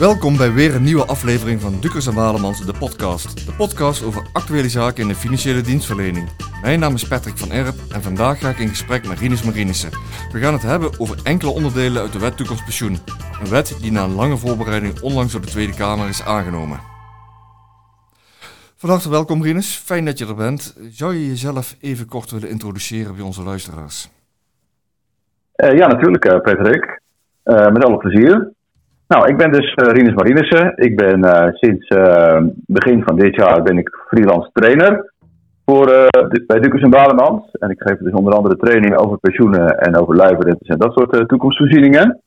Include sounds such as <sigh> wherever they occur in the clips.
Welkom bij weer een nieuwe aflevering van Dukers en Walemans, de podcast. De podcast over actuele zaken in de financiële dienstverlening. Mijn naam is Patrick van Erp en vandaag ga ik in gesprek met Rinus Marinissen. We gaan het hebben over enkele onderdelen uit de wet toekomstpensioen. Een wet die na een lange voorbereiding onlangs door de Tweede Kamer is aangenomen. Van harte welkom Rinus, fijn dat je er bent. Zou je jezelf even kort willen introduceren bij onze luisteraars? Uh, ja, natuurlijk uh, Patrick. Uh, met alle plezier. Nou, ik ben dus uh, Rinus Marinissen. Ik ben uh, sinds uh, begin van dit jaar ben ik freelance trainer voor, bij Dukers en. En ik geef dus onder andere training over pensioenen en over luiverrentes en dat soort toekomstvoorzieningen.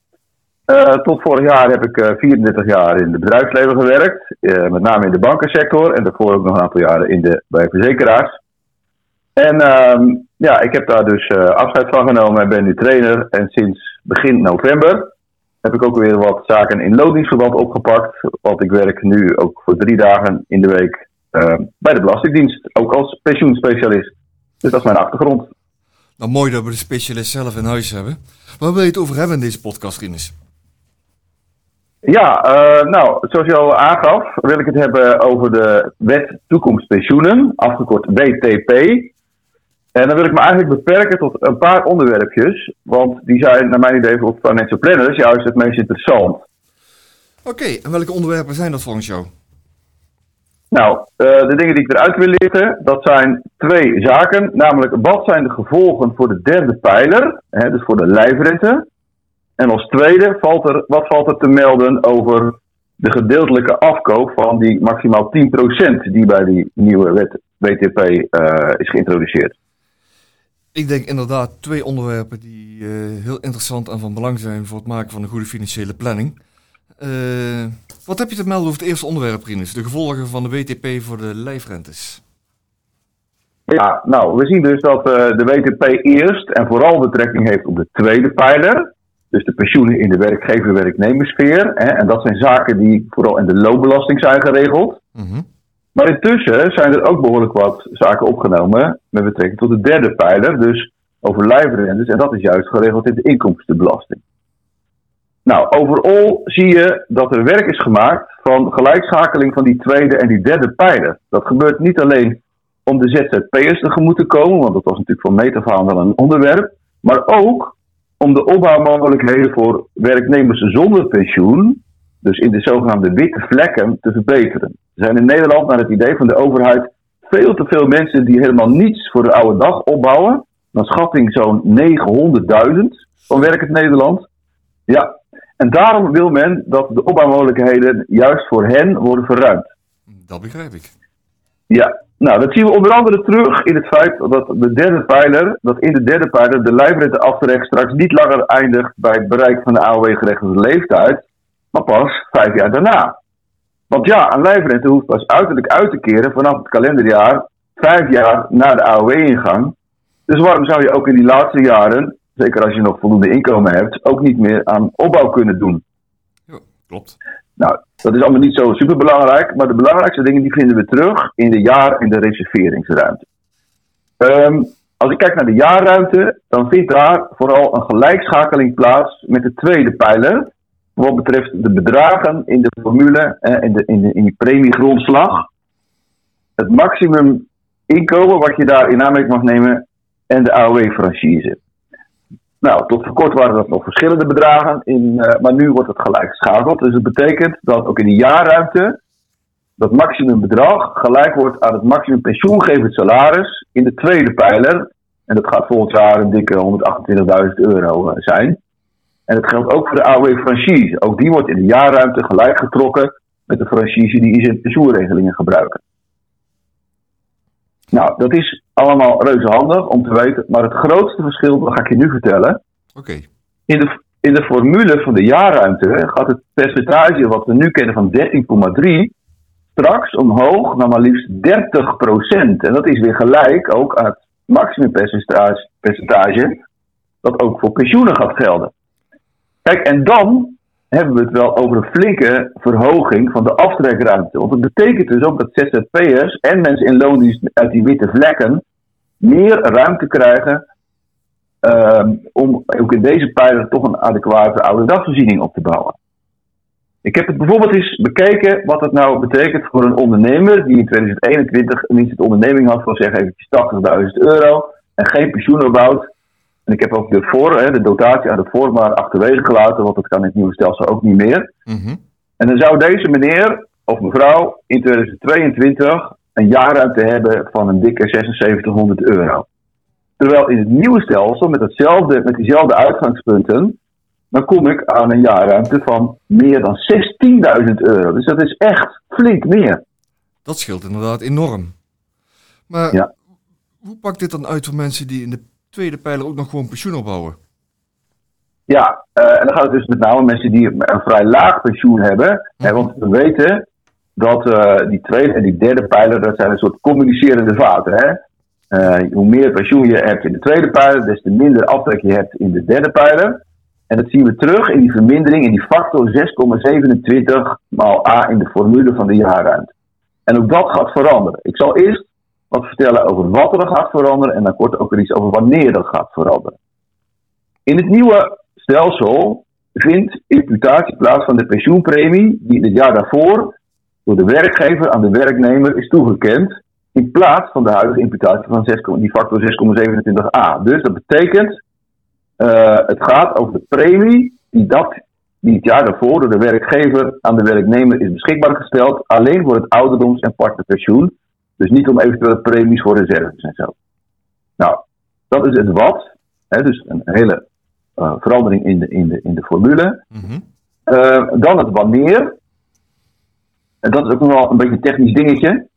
tot vorig jaar heb ik 34 jaar in het bedrijfsleven gewerkt. met name in de bankensector en daarvoor ook nog een aantal jaren in de, bij verzekeraars. En ehm, ja, ik heb daar dus afscheid van genomen en ben nu trainer. En sinds begin november heb ik ook weer wat zaken in loningsverband opgepakt. Want ik werk nu ook voor drie dagen in de week uh, bij de Belastingdienst. Ook als pensioenspecialist. Dus dat is mijn achtergrond. Nou, mooi dat we de specialist zelf in huis hebben. Waar wil je het over hebben in deze podcast, Rinus? Ja, uh, nou, zoals je al aangaf, wil ik het hebben over de wet toekomstpensioenen, afgekort WTP. En dan wil ik me eigenlijk beperken tot een paar onderwerpjes. Want die zijn naar mijn idee voor financial planners juist het meest interessant. Oké, en welke onderwerpen zijn dat volgens jou? Nou, uh, de dingen die ik eruit wil lichten, dat zijn twee zaken. Namelijk, wat zijn de gevolgen voor de derde pijler, hè, dus voor de lijfrente? En als tweede, valt er, wat valt er te melden over de gedeeltelijke afkoop van die maximaal 10% die bij die nieuwe wet WTP uh, is geïntroduceerd? Ik denk inderdaad twee onderwerpen die uh, heel interessant en van belang zijn voor het maken van een goede financiële planning. Uh, wat heb je te melden over het eerste onderwerp, Rinus? De gevolgen van de WTP voor de lijfrentes. Ja, nou, we zien dus dat uh, de WTP eerst en vooral betrekking heeft op de tweede pijler. Dus de pensioenen in de werkgever-werknemersfeer. En dat zijn zaken die vooral in de loonbelasting zijn geregeld. Mm -hmm. Maar intussen zijn er ook behoorlijk wat zaken opgenomen met betrekking tot de derde pijler, dus over lijfrentes. En dat is juist geregeld in de inkomstenbelasting. Nou, overal zie je dat er werk is gemaakt van gelijkschakeling van die tweede en die derde pijler. Dat gebeurt niet alleen om de ZZP'ers tegemoet te komen, want dat was natuurlijk van meet af aan wel een onderwerp, maar ook om de opbouwmogelijkheden voor werknemers zonder pensioen dus in de zogenaamde witte vlekken, te verbeteren. Er zijn in Nederland, naar het idee van de overheid, veel te veel mensen die helemaal niets voor de oude dag opbouwen. Dan schatting zo'n 900.000 van werkend Nederland. Ja, en daarom wil men dat de opbouwmogelijkheden juist voor hen worden verruimd. Dat begrijp ik. Ja, nou dat zien we onder andere terug in het feit dat de derde pijler, dat in de derde pijler de lijfrenteaftrek straks niet langer eindigt bij het bereik van de AOW-gerechtigde leeftijd, maar pas vijf jaar daarna. Want ja, een lijfrente hoeft pas uiterlijk uit te keren vanaf het kalenderjaar vijf jaar na de AOW-ingang. Dus waarom zou je ook in die laatste jaren, zeker als je nog voldoende inkomen hebt, ook niet meer aan opbouw kunnen doen? Ja, klopt. Nou, dat is allemaal niet zo superbelangrijk, maar de belangrijkste dingen die vinden we terug in de jaar- en de reserveringsruimte. Um, als ik kijk naar de jaarruimte, dan vindt daar vooral een gelijkschakeling plaats met de tweede pijler, wat betreft de bedragen in de formule, eh, in, de, in, de, in die premiegrondslag. Het maximum inkomen wat je daar in aanmerking mag nemen en de AOW-franchise. Nou, tot voor kort waren dat nog verschillende bedragen, in, uh, maar nu wordt het gelijk geschakeld. Dus het betekent dat ook in de jaarruimte dat maximumbedrag gelijk wordt aan het maximum pensioengevend salaris in de tweede pijler. En dat gaat volgend jaar een dikke 128.000 euro uh, zijn. En dat geldt ook voor de AOW-franchise. Ook die wordt in de jaarruimte gelijk getrokken met de franchise die in zijn pensioenregelingen gebruiken. Nou, dat is allemaal reuze handig om te weten. Maar het grootste verschil, dat ga ik je nu vertellen. Oké. In, de, in de formule van de jaarruimte gaat het percentage wat we nu kennen van 13,3 straks omhoog naar maar liefst 30% En dat is weer gelijk ook aan het maximumpercentage percentage, dat ook voor pensioenen gaat gelden. Kijk, en dan hebben we het wel over een flinke verhoging van de aftrekruimte. Want dat betekent dus ook dat ZZP'ers en mensen in loondienst uit die witte vlekken meer ruimte krijgen um, om ook in deze pijler toch een adequate oude dagvoorziening op te bouwen. Ik heb het bijvoorbeeld eens bekeken wat het nou betekent voor een ondernemer die in 2021 een onderneming had van zeg eventjes 80.000 euro en geen pensioen opbouwt. En ik heb ook de, voor, hè, de dotatie aan de voorwaarden achterwege gelaten, want dat kan in het nieuwe stelsel ook niet meer. Mhm. En dan zou deze meneer of mevrouw in 2022 een jaarruimte hebben van een dikke 7600 euro. Terwijl in het nieuwe stelsel, met, hetzelfde, met diezelfde uitgangspunten, dan kom ik aan een jaarruimte van meer dan 16.000 euro. Dus dat is echt flink meer. Dat scheelt inderdaad enorm. Maar Ja. hoe pakt dit dan uit voor mensen die in de tweede pijler ook nog gewoon pensioen opbouwen? Ja, eh, en dan gaat het dus met name om mensen die een vrij laag pensioen hebben. Hè, want we weten dat eh, die tweede en die derde pijler, dat zijn een soort communicerende vaten. Hè? Eh, hoe meer pensioen je hebt in de tweede pijler, des te minder aftrek je hebt in de derde pijler. En dat zien we terug in die vermindering in die factor 6,27 maal A in de formule van de jaarruimte. En ook dat gaat veranderen. Ik zal eerst wat vertellen over wat er gaat veranderen en dan kort ook weer iets over wanneer dat gaat veranderen. In het nieuwe stelsel vindt imputatie plaats van de pensioenpremie die het jaar daarvoor door de werkgever aan de werknemer is toegekend, in plaats van de huidige imputatie van 6, die factor 6,27a. Dus dat betekent, eh, het gaat over de premie die, dat, die het jaar daarvoor door de werkgever aan de werknemer is beschikbaar gesteld, alleen voor het ouderdoms- en partnerpensioen. Dus niet om eventuele premies voor reserves en zo. Nou, dat is het wat. Hè, dus een hele eh, verandering in de, in, de, in de formule. Mhm. Eh, dan het wanneer. En dat is ook nog wel een beetje een technisch dingetje.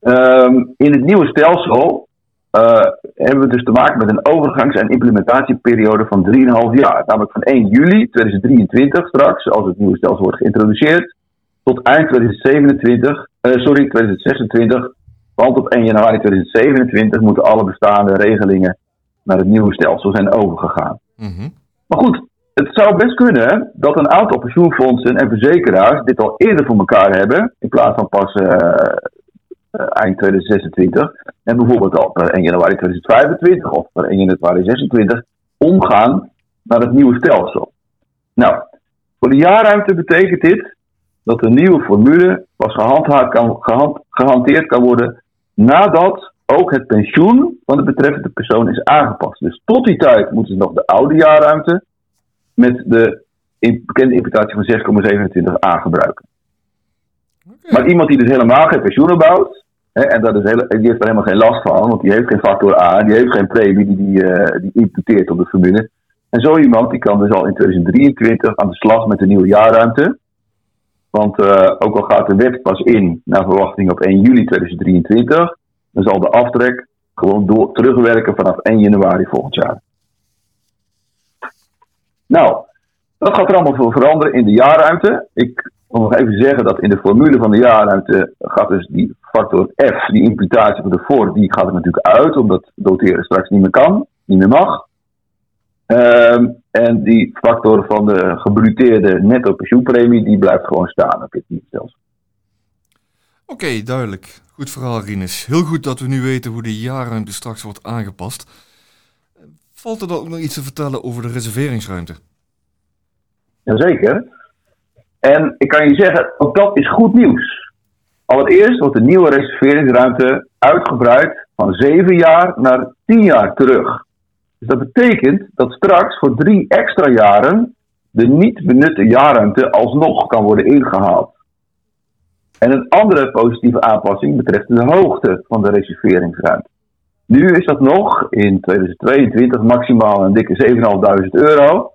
Ehm, in het nieuwe stelsel eh, hebben we dus te maken met een overgangs- en implementatieperiode van 3,5 jaar. Namelijk van 1 juli 2023 straks, als het nieuwe stelsel wordt geïntroduceerd, tot eind 2027, eh, sorry, 2026. Want op 1 januari 2027 moeten alle bestaande regelingen naar het nieuwe stelsel zijn overgegaan. Mhm. Maar goed, het zou best kunnen dat een aantal pensioenfondsen en verzekeraars dit al eerder voor elkaar hebben, in plaats van pas eh, eh, eind 2026. En bijvoorbeeld al per 1 januari 2025 of per 1 januari 2026 omgaan naar het nieuwe stelsel. Nou, voor de jaarruimte betekent dit dat de nieuwe formule pas gehand- gehanteerd kan worden nadat ook het pensioen van de betreffende persoon is aangepast. Dus tot die tijd moeten ze nog de oude jaarruimte met de in- bekende imputatie van 6,27a gebruiken. Maar iemand die dus helemaal geen pensioen opbouwt, hè, en dat is hele, die heeft er helemaal geen last van, want die heeft geen factor A, die heeft geen premie die die, eh, die imputeert op de formule. En zo iemand die kan dus al in 2023 aan de slag met de nieuwe jaarruimte. Want eh, ook al gaat de wet pas in naar verwachting op 1 juli 2023, dan zal de aftrek gewoon door, terugwerken vanaf 1 januari volgend jaar. Nou, dat gaat er allemaal voor veranderen in de jaarruimte. Ik wil nog even zeggen dat in de formule van de jaarruimte gaat dus die factor F, die imputatie van de voor, die gaat er natuurlijk uit, omdat doteren straks niet meer kan, niet meer mag. Ehm, en die factor van de gebruteerde netto pensioenpremie, die blijft gewoon staan op dit nieuwe stelsel. Oké, duidelijk. Goed verhaal, Rinus. Heel goed dat we nu weten hoe de jaarruimte straks wordt aangepast. Valt er dan ook nog iets te vertellen over de reserveringsruimte? Jazeker. En ik kan je zeggen, ook dat is goed nieuws. Allereerst wordt de nieuwe reserveringsruimte uitgebreid van 7 jaar naar 10 jaar terug. Dus dat betekent dat straks voor drie extra jaren de niet benutte jaarruimte alsnog kan worden ingehaald. En een andere positieve aanpassing betreft de hoogte van de reserveringsruimte. Nu is dat nog in 2022 maximaal een dikke 7.500 euro.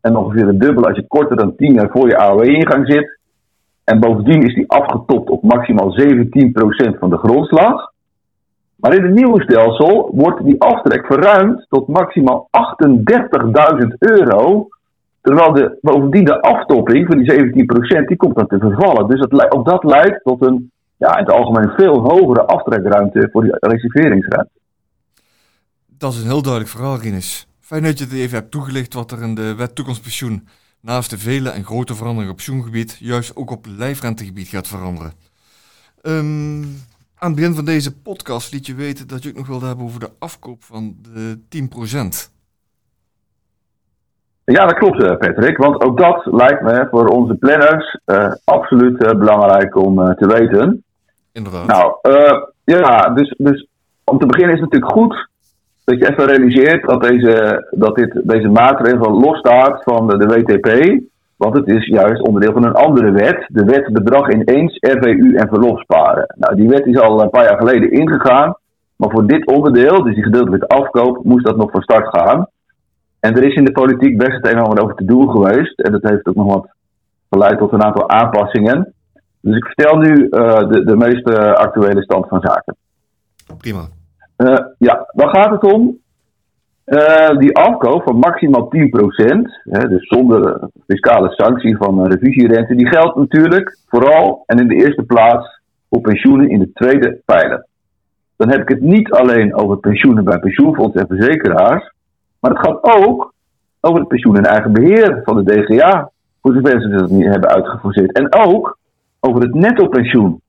En ongeveer het dubbele als je korter dan 10 jaar voor je AOW-ingang zit. En bovendien is die afgetopt op maximaal 17% van de grondslag. Maar in het nieuwe stelsel wordt die aftrek verruimd tot maximaal 38.000 euro. Terwijl de, bovendien de aftopping van die 17% die komt dan te vervallen. Dus dat, ook dat leidt tot een ja, in het algemeen veel hogere aftrekruimte voor die reserveringsruimte. Dat is een heel duidelijk verhaal, Rinus. Fijn dat je het even hebt toegelicht wat er in de wet toekomstpensioen naast de vele en grote veranderingen op pensioengebied juist ook op lijfrentegebied gaat veranderen. Ehm, aan het begin van deze podcast liet je weten dat je ook nog wilde hebben over de afkoop van de 10%. Ja, dat klopt, eh, Patrick. Want ook dat lijkt me voor onze planners uh, absoluut uh, belangrijk om te weten. Inderdaad. Nou, ja, dus, dus om te beginnen is het natuurlijk goed dat je even realiseert dat deze, dat dit, deze maatregel losstaat van de, de WTP. Want het is juist onderdeel van een andere wet. De wet bedrag ineens, RVU en verlofsparen. Nou, die wet is al een paar jaar geleden ingegaan. Maar voor dit onderdeel, dus die gedeeltelijke afkoop, moest dat nog van start gaan. En er is in de politiek best het een en ander over te doen geweest. En dat heeft ook nog wat geleid tot een aantal aanpassingen. Dus ik vertel nu uh, de, de meest actuele stand van zaken. Prima. Uh, ja, dan gaat het om uh, die afkoop van maximaal 10%, hè, dus zonder fiscale sanctie van revisierente, die geldt natuurlijk vooral en in de eerste plaats voor pensioenen in de tweede pijler. Dan heb ik het niet alleen over pensioenen bij pensioenfondsen en verzekeraars, maar het gaat ook over het pensioen en eigen beheer van de DGA, voor zover ze dat niet hebben uitgeforceerd. En ook over het netto pensioen.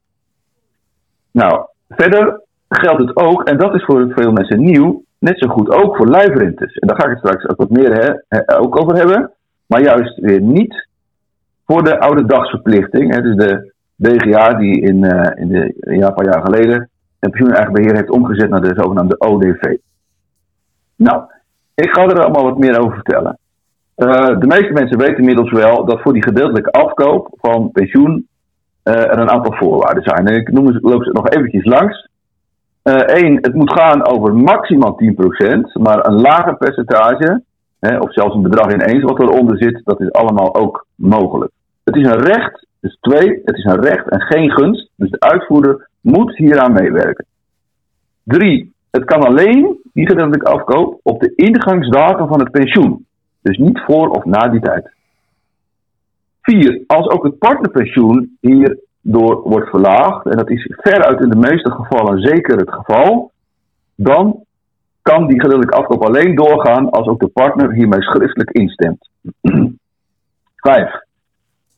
Nou, verder geldt het ook, en dat is voor veel mensen nieuw, net zo goed ook voor lijfrentes. En daar ga ik het straks ook wat meer ook over hebben. Maar juist weer niet voor de oude dagsverplichting. Hè, dus de DGA die in, uh, in de, een paar jaar geleden het pensioen beheer heeft omgezet naar de zogenaamde ODV. Nou, ik ga er allemaal wat meer over vertellen. Uh, de meeste mensen weten inmiddels wel dat voor die gedeeltelijke afkoop van pensioen uh, er een aantal voorwaarden zijn. En ik noem loop ze nog eventjes langs. Eén, uh, het moet gaan over maximaal 10%, maar een lager percentage, hè, of zelfs een bedrag ineens wat eronder zit, dat is allemaal ook mogelijk. Het is een recht, dus twee, het is een recht en geen gunst, dus de uitvoerder moet hieraan meewerken. Drie, het kan alleen, die gedeeltelijke afkoop, op de ingangsdatum van het pensioen. Dus niet voor of na die tijd. Vier, als ook het partnerpensioen hierdoor wordt verlaagd, en dat is veruit in de meeste gevallen zeker het geval, dan kan die gedeeltelijke afkoop alleen doorgaan als ook de partner hiermee schriftelijk instemt. <clears throat> Vijf,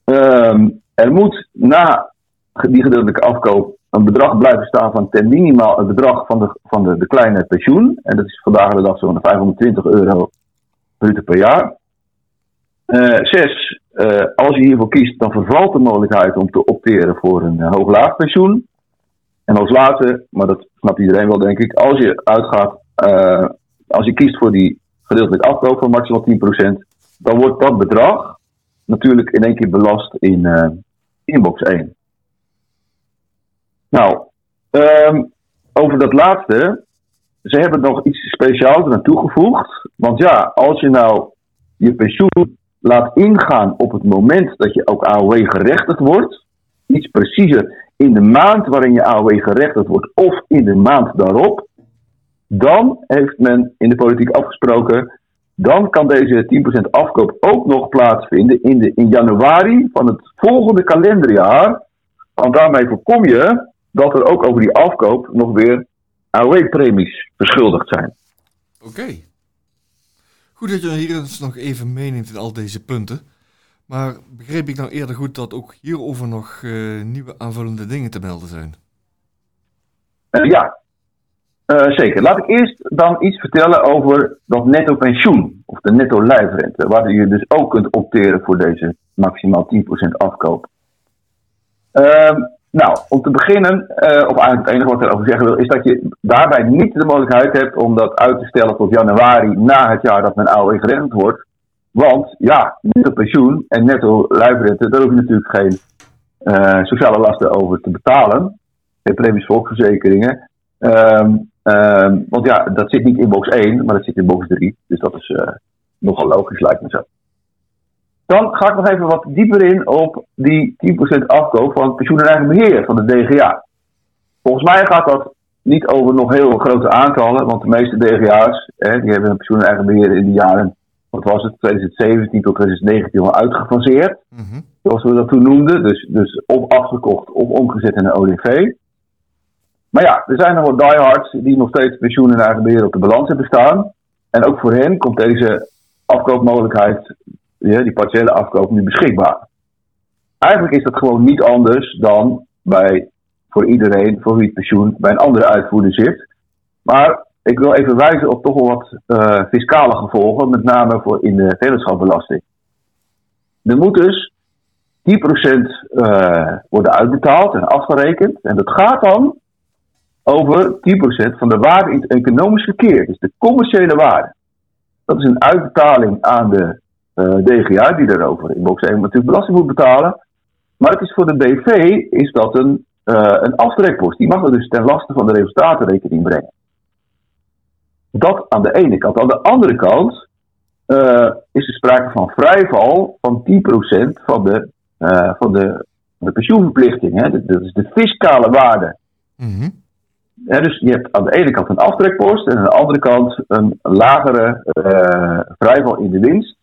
um, er moet na die gedeeltelijke afkoop een bedrag blijven staan van ten minimaal het bedrag van de, van de, de kleine pensioen. En dat is vandaag de dag zo'n 520 euro per jaar. Uh, zes, uh, als je hiervoor kiest, dan vervalt de mogelijkheid om te opteren voor een uh, hoog-laag pensioen. En als laatste, maar dat snapt iedereen wel denk ik, als je uitgaat, als je kiest voor die gedeeltelijk afkoop van maximaal 10%, dan wordt dat bedrag natuurlijk in één keer belast in inbox 1. Nou, um, over dat laatste. Ze hebben nog iets speciaals eraan toegevoegd. Want ja, als je nou je pensioen laat ingaan op het moment dat je ook AOW gerechtigd wordt, iets preciezer in de maand waarin je AOW gerechtigd wordt of in de maand daarop, dan heeft men in de politiek afgesproken, dan kan deze 10% afkoop ook nog plaatsvinden in, in januari van het volgende kalenderjaar. Want daarmee voorkom je dat er ook over die afkoop nog weer AOW-premies verschuldigd zijn. Oké. Goed dat je hier eens nog even meeneemt in al deze punten. Maar begreep ik nou eerder goed dat ook hierover nog uh, nieuwe aanvullende dingen te melden zijn? Uh, ja, uh, zeker. Laat ik eerst dan iets vertellen over dat netto pensioen, of de netto lijfrente, waar je dus ook kunt opteren voor deze maximaal 10% afkoop. Ehm, nou, om te beginnen, uh, of eigenlijk het enige wat ik erover zeggen wil, is dat je daarbij niet de mogelijkheid hebt om dat uit te stellen tot januari na het jaar dat mijn oude geregeld wordt. Want ja, netto pensioen en netto lijfrente, daar hoef je natuurlijk geen uh, sociale lasten over te betalen. Geen premies volksverzekeringen. Um, um, want ja, dat zit niet in box 1, maar dat zit in box 3. Dus dat is uh, nogal logisch, lijkt me zo. Dan ga ik nog even wat dieper in op die 10% afkoop van pensioen en eigen beheer van de DGA. Volgens mij gaat dat niet over nog heel grote aantallen, want de meeste DGA's hè, die hebben een pensioen en eigen beheer in de jaren, wat was het, 2017 tot 2019 al uitgefaseerd. Mm Zoals we dat toen noemden. Dus, dus of afgekocht of omgezet in een ODV. Maar ja, er zijn nog wat diehards die nog steeds pensioen en eigen beheer op de balans hebben staan. En ook voor hen komt deze afkoopmogelijkheid die partiële afkoop nu beschikbaar. Eigenlijk is dat gewoon niet anders dan bij voor iedereen voor wie het pensioen bij een andere uitvoerder zit. Maar ik wil even wijzen op toch wel wat uh, fiscale gevolgen, met name voor in de vennootschapsbelasting. Er moet dus 10% uh, worden uitbetaald en afgerekend. En dat gaat dan over 10% van de waarde in het economisch verkeer, dus de commerciële waarde. Dat is een uitbetaling aan de DGA, die daarover in box 1 natuurlijk belasting moet betalen. Maar het is voor de BV is dat een, uh, een aftrekpost. Die mag er dus ten laste van de resultatenrekening brengen. Dat aan de ene kant. Aan de andere kant uh, is er sprake van vrijval van 10% van de, van de, de pensioenverplichting. Hè. Dat is de fiscale waarde. Mm -hmm dus je hebt aan de ene kant een aftrekpost en aan de andere kant een lagere uh, vrijval in de winst.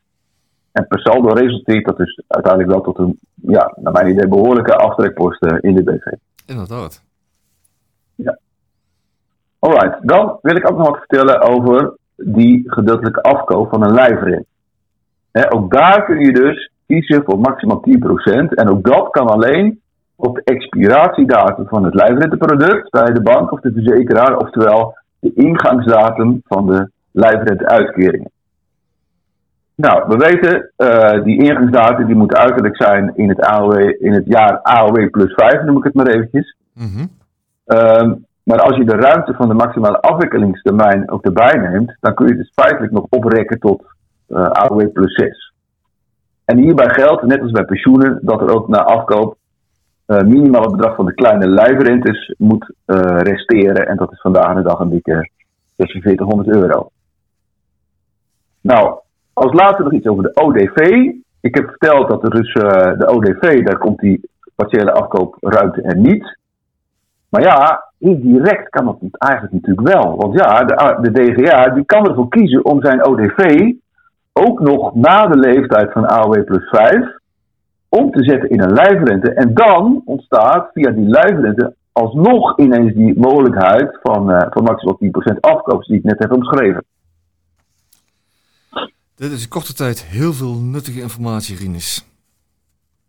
En per saldo resulteert dat dus uiteindelijk wel tot een, ja, naar mijn idee, behoorlijke aftrekpost in de BV. Inderdaad. Ja. Alright, dan wil ik ook nog wat vertellen over die gedeeltelijke afkoop van een lijfrent. ook daar kun je dus kiezen voor maximaal 10%. En ook dat kan alleen op de expiratiedatum van het lijfrenteproduct bij de bank of de verzekeraar, oftewel de ingangsdatum van de lijfrenteuitkeringen. Nou, we weten, uh, die ingangsdatum die moet uiterlijk zijn in het, AOW, in het jaar AOW plus 5, noem ik het maar eventjes. Mm um, maar als je de ruimte van de maximale afwikkelingstermijn ook erbij neemt, dan kun je het dus feitelijk nog oprekken tot uh, AOW plus 6. En hierbij geldt, net als bij pensioenen, dat er ook na afkoop uh, minimaal het bedrag van de kleine lijfrentes moet uh, resteren. En dat is vandaag de dag een dikke 4600 euro. Nou, als laatste nog iets over de ODV. Ik heb verteld dat er dus de ODV, daar komt die partiële afkoopruimte er niet. Maar ja, indirect kan dat eigenlijk natuurlijk wel. Want ja, de, DGA die kan ervoor kiezen om zijn ODV ook nog na de leeftijd van AOW plus 5 om te zetten in een lijfrente. En dan ontstaat via die lijfrente alsnog ineens die mogelijkheid van, uh, van maximaal 10% afkoop, die ik net heb omschreven. Dit is in korte tijd heel veel nuttige informatie, Rinus.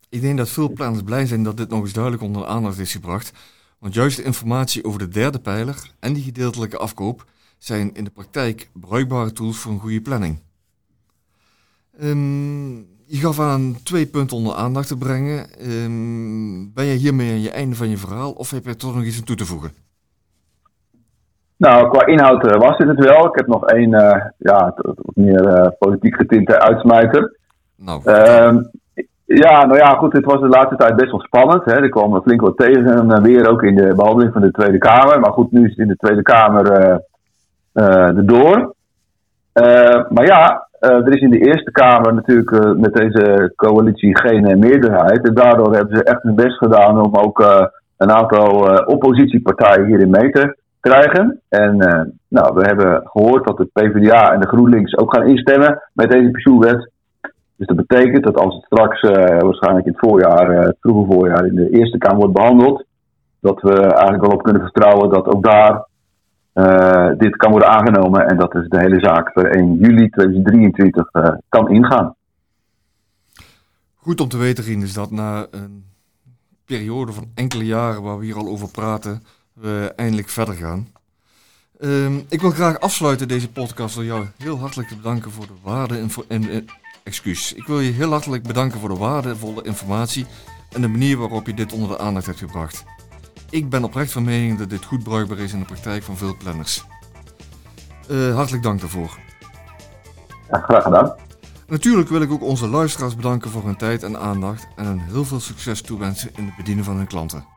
Ik denk dat veel planners blij zijn dat dit nog eens duidelijk onder de aandacht is gebracht. Want juist de informatie over de derde pijler en die gedeeltelijke afkoop zijn in de praktijk bruikbare tools voor een goede planning. Um, je gaf aan twee punten onder aandacht te brengen. Um, ben je hiermee aan je einde van je verhaal of heb je toch nog iets aan toe te voegen? Nou, qua inhoud uh, was dit het wel. Ik heb nog één uh, ja, meer uh, politiek getinte uitsmijter. Nou, um, ja, nou ja, goed, het was de laatste tijd best wel spannend. Hè. Er kwam flink wat tegen en weer ook in de behandeling van de Tweede Kamer. Maar goed, nu is het in de Tweede Kamer erdoor. maar ja, uh, er is in de Eerste Kamer natuurlijk uh, met deze coalitie geen uh, meerderheid. En daardoor hebben ze echt hun best gedaan om ook een aantal oppositiepartijen hierin mee te krijgen. En nou, we hebben gehoord dat de PvdA en de GroenLinks ook gaan instemmen met deze pensioenwet. Dus dat betekent dat als het straks waarschijnlijk in het voorjaar, het vroege voorjaar, in de Eerste Kamer wordt behandeld, dat we eigenlijk wel op kunnen vertrouwen dat ook daar dit kan worden aangenomen en dat is de hele zaak per 1 juli 2023 uh, eh, kan ingaan. Goed om te weten, Rien, is dat na een periode van enkele jaren waar we hier al over praten, we eindelijk verder gaan. Um, ik wil graag afsluiten deze podcast door jou heel hartelijk te bedanken voor de waarde en, en excuus. Ik wil je heel hartelijk bedanken voor de waardevolle informatie en de manier waarop je dit onder de aandacht hebt gebracht. Ik ben oprecht van mening dat dit goed bruikbaar is in de praktijk van veel planners. Uh, hartelijk dank daarvoor. Ja, graag gedaan. Natuurlijk wil ik ook onze luisteraars bedanken voor hun tijd en aandacht en hen heel veel succes toewensen in het bedienen van hun klanten.